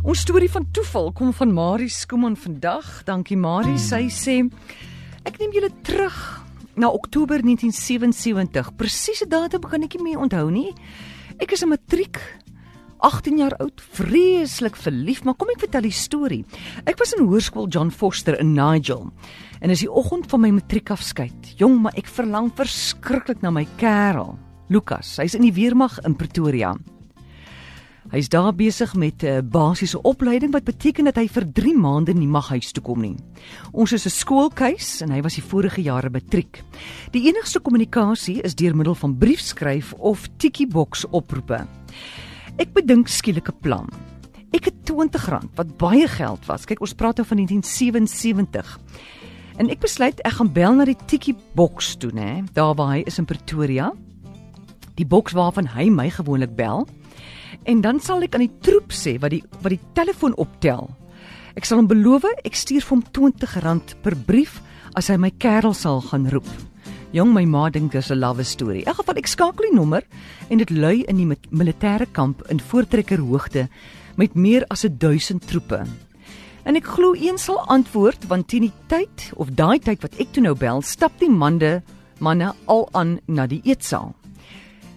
Ons storie van toeval kom van Marie Skooman vandag. Dankie Marie. Sy sê ek neem julle terug na Oktober 1977. Presiese datum kan ek nie meer onthou nie. Ek is 'n matriek 18 jaar oud, vreeslik verlief, maar kom ek vertel die storie. Ek was in hoërskool John Foster in Nigel. En is die oggend van my matriekafskeid. Jong, maar ek verlang verskriklik na my kerel, Lukas. Hy's in die weermag in Pretoria. Hy's daar besig met 'n uh, basiese opleiding wat beteken dat hy vir 3 maande nie mag huis toe kom nie. Ons is 'n skoolkeis en hy was die vorige jare matriek. Die enigste kommunikasie is deur middel van briefskryf of tikkieboks oproepe. Ek bedink skielike plan. Ek het R20 wat baie geld was. Kyk, ons praat nou van 1977. En ek besluit ek gaan bel na die tikkieboks toe, nê, daar waar hy is in Pretoria. Die boks waarvan hy my gewoonlik bel. En dan sal ek aan die troep sê wat die wat die telefoon optel. Ek sal hom beloof ek stuur vir hom R20 per brief as hy my kerel sal gaan roep. Jong my ma dink dis 'n love story. In geval ek skakel die nommer en dit lui in die militêre kamp in voortrekker hoogte met meer as 1000 troepe. En ek glo een sal antwoord want teen die tyd of daai tyd wat ek toe nou bel, stap die mande manne al aan na die eetsaal.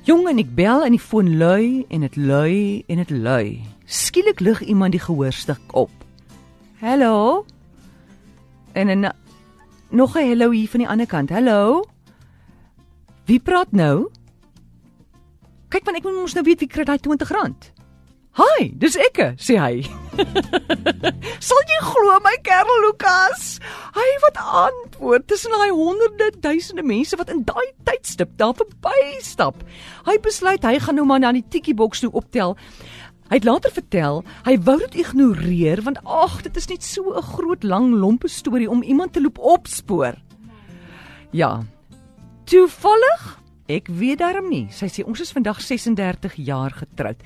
Jong en ek bel en die foon lui en dit lui en dit lui. Skielik lig iemand die gehoorstuk op. Hallo? En 'n nog 'n hallo hier van die ander kant. Hallo? Wie praat nou? Kyk man, ek moet mos nou weet wie kry daai R20. "Hi, dis ek," sê hy. "Sal jy glo my kerel Lukas? Hy wat antwoord tussen daai honderde duisende mense wat in daai tydstip daar verbystap. Hy besluit hy gaan nou maar na die tikkieboks toe optel. Hy het later vertel, hy wou dit ignoreer want ag, dit is net so 'n groot lang lompe storie om iemand te loop opspoor. Ja. Toevallig? Ek weet darm nie. Sy sê ons is vandag 36 jaar getroud.